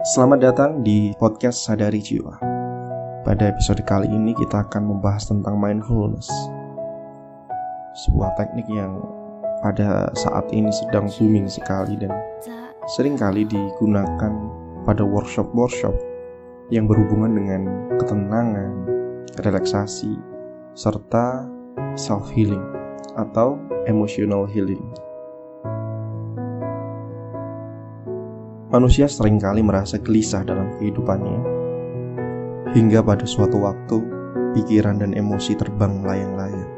Selamat datang di podcast Sadari Jiwa. Pada episode kali ini kita akan membahas tentang mindfulness. Sebuah teknik yang pada saat ini sedang booming sekali dan sering kali digunakan pada workshop-workshop yang berhubungan dengan ketenangan, relaksasi, serta self-healing atau emotional healing. Manusia sering kali merasa gelisah dalam kehidupannya, hingga pada suatu waktu pikiran dan emosi terbang melayang-layang.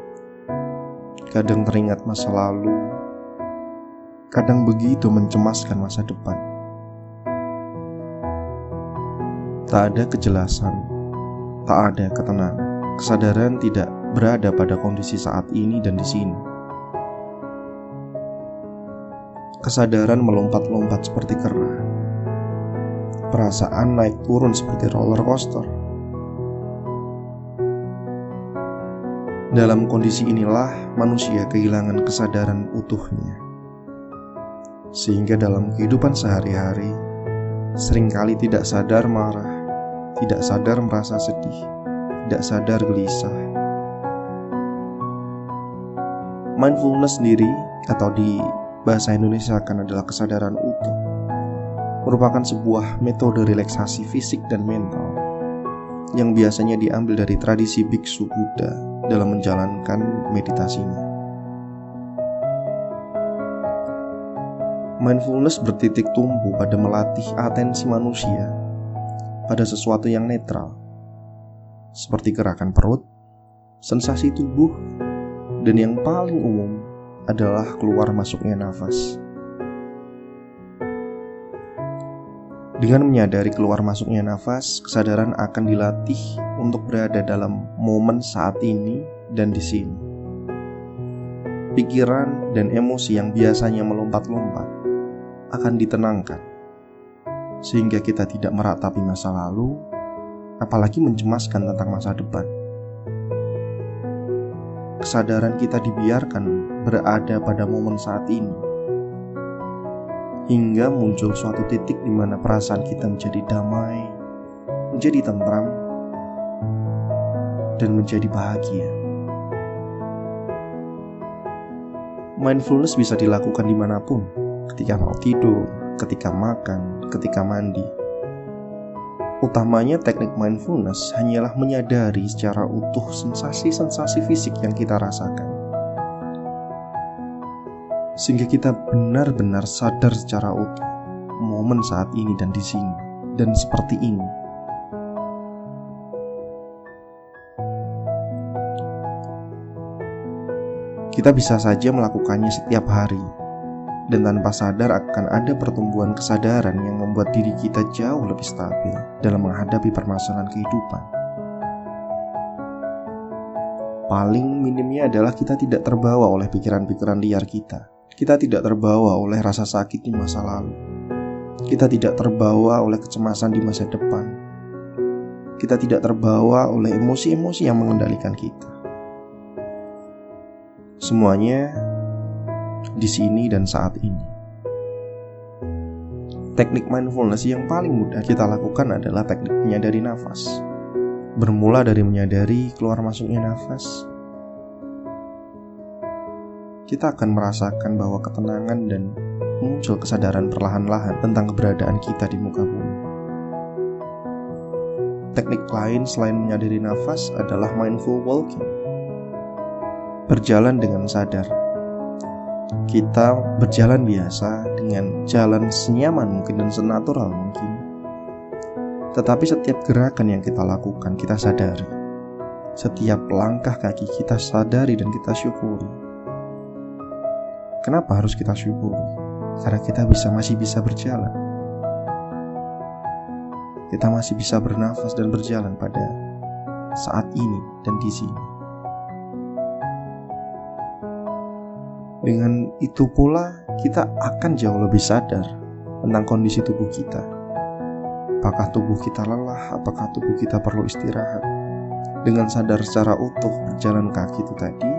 Kadang teringat masa lalu, kadang begitu mencemaskan masa depan. Tak ada kejelasan, tak ada ketenangan. Kesadaran tidak berada pada kondisi saat ini dan di sini Kesadaran melompat-lompat seperti kera. Perasaan naik turun seperti roller coaster. Dalam kondisi inilah manusia kehilangan kesadaran utuhnya. Sehingga dalam kehidupan sehari-hari, sering kali tidak sadar marah, tidak sadar merasa sedih, tidak sadar gelisah. Mindfulness sendiri atau di bahasa Indonesia akan adalah kesadaran utuh, merupakan sebuah metode relaksasi fisik dan mental yang biasanya diambil dari tradisi biksu Buddha dalam menjalankan meditasinya. Mindfulness bertitik tumbuh pada melatih atensi manusia pada sesuatu yang netral, seperti gerakan perut, sensasi tubuh, dan yang paling umum adalah keluar masuknya nafas. Dengan menyadari keluar masuknya nafas, kesadaran akan dilatih untuk berada dalam momen saat ini dan di sini. Pikiran dan emosi yang biasanya melompat-lompat akan ditenangkan, sehingga kita tidak meratapi masa lalu, apalagi mencemaskan tentang masa depan kesadaran kita dibiarkan berada pada momen saat ini. Hingga muncul suatu titik di mana perasaan kita menjadi damai, menjadi tentram, dan menjadi bahagia. Mindfulness bisa dilakukan di mana pun, ketika mau tidur, ketika makan, ketika mandi, Utamanya teknik mindfulness hanyalah menyadari secara utuh sensasi-sensasi fisik yang kita rasakan. Sehingga kita benar-benar sadar secara utuh momen saat ini dan di sini dan seperti ini. Kita bisa saja melakukannya setiap hari, dan tanpa sadar akan ada pertumbuhan kesadaran yang membuat diri kita jauh lebih stabil dalam menghadapi permasalahan kehidupan. Paling minimnya adalah kita tidak terbawa oleh pikiran-pikiran liar kita. Kita tidak terbawa oleh rasa sakit di masa lalu. Kita tidak terbawa oleh kecemasan di masa depan. Kita tidak terbawa oleh emosi-emosi yang mengendalikan kita. Semuanya di sini dan saat ini. Teknik mindfulness yang paling mudah kita lakukan adalah teknik menyadari nafas. Bermula dari menyadari keluar masuknya nafas, kita akan merasakan bahwa ketenangan dan muncul kesadaran perlahan-lahan tentang keberadaan kita di muka bumi. Teknik lain selain menyadari nafas adalah mindful walking. Berjalan dengan sadar kita berjalan biasa dengan jalan senyaman mungkin dan senatural mungkin. Tetapi setiap gerakan yang kita lakukan kita sadari. Setiap langkah kaki kita sadari dan kita syukuri. Kenapa harus kita syukuri? Karena kita bisa masih bisa berjalan. Kita masih bisa bernafas dan berjalan pada saat ini dan di sini. Dengan itu pula, kita akan jauh lebih sadar tentang kondisi tubuh kita. Apakah tubuh kita lelah? Apakah tubuh kita perlu istirahat? Dengan sadar secara utuh berjalan kaki itu tadi,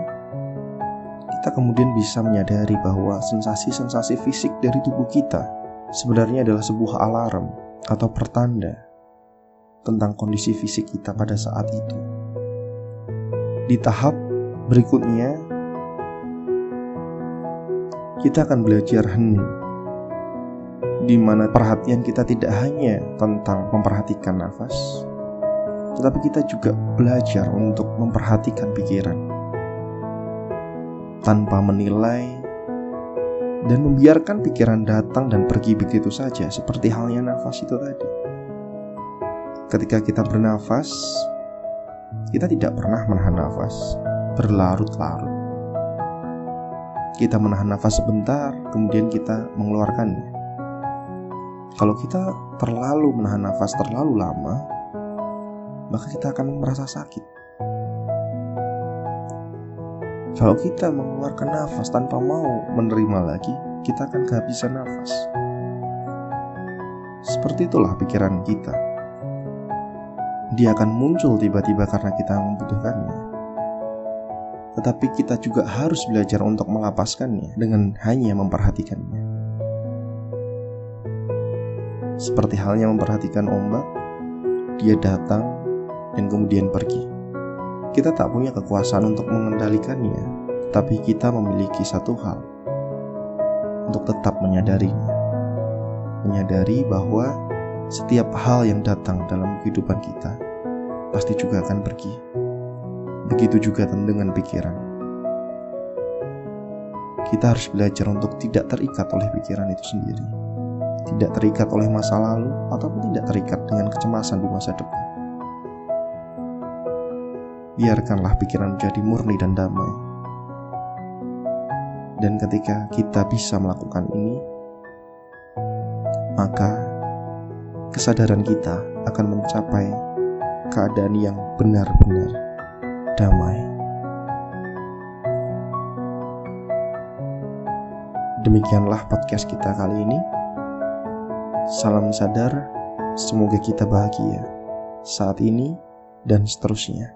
kita kemudian bisa menyadari bahwa sensasi-sensasi fisik dari tubuh kita sebenarnya adalah sebuah alarm atau pertanda tentang kondisi fisik kita pada saat itu. Di tahap berikutnya, kita akan belajar hening, di mana perhatian kita tidak hanya tentang memperhatikan nafas, tetapi kita juga belajar untuk memperhatikan pikiran tanpa menilai dan membiarkan pikiran datang dan pergi begitu saja, seperti halnya nafas itu tadi. Ketika kita bernafas, kita tidak pernah menahan nafas berlarut-larut. Kita menahan nafas sebentar, kemudian kita mengeluarkannya. Kalau kita terlalu menahan nafas terlalu lama, maka kita akan merasa sakit. Kalau kita mengeluarkan nafas tanpa mau menerima lagi, kita akan kehabisan nafas. Seperti itulah pikiran kita. Dia akan muncul tiba-tiba karena kita membutuhkannya. Tetapi kita juga harus belajar untuk melepaskannya dengan hanya memperhatikannya. Seperti halnya memperhatikan ombak, dia datang dan kemudian pergi. Kita tak punya kekuasaan untuk mengendalikannya, tapi kita memiliki satu hal untuk tetap menyadarinya. Menyadari bahwa setiap hal yang datang dalam kehidupan kita pasti juga akan pergi. Begitu juga dengan pikiran. Kita harus belajar untuk tidak terikat oleh pikiran itu sendiri. Tidak terikat oleh masa lalu ataupun tidak terikat dengan kecemasan di masa depan biarkanlah pikiran menjadi murni dan damai. Dan ketika kita bisa melakukan ini, maka kesadaran kita akan mencapai keadaan yang benar-benar damai. Demikianlah podcast kita kali ini. Salam sadar, semoga kita bahagia saat ini dan seterusnya.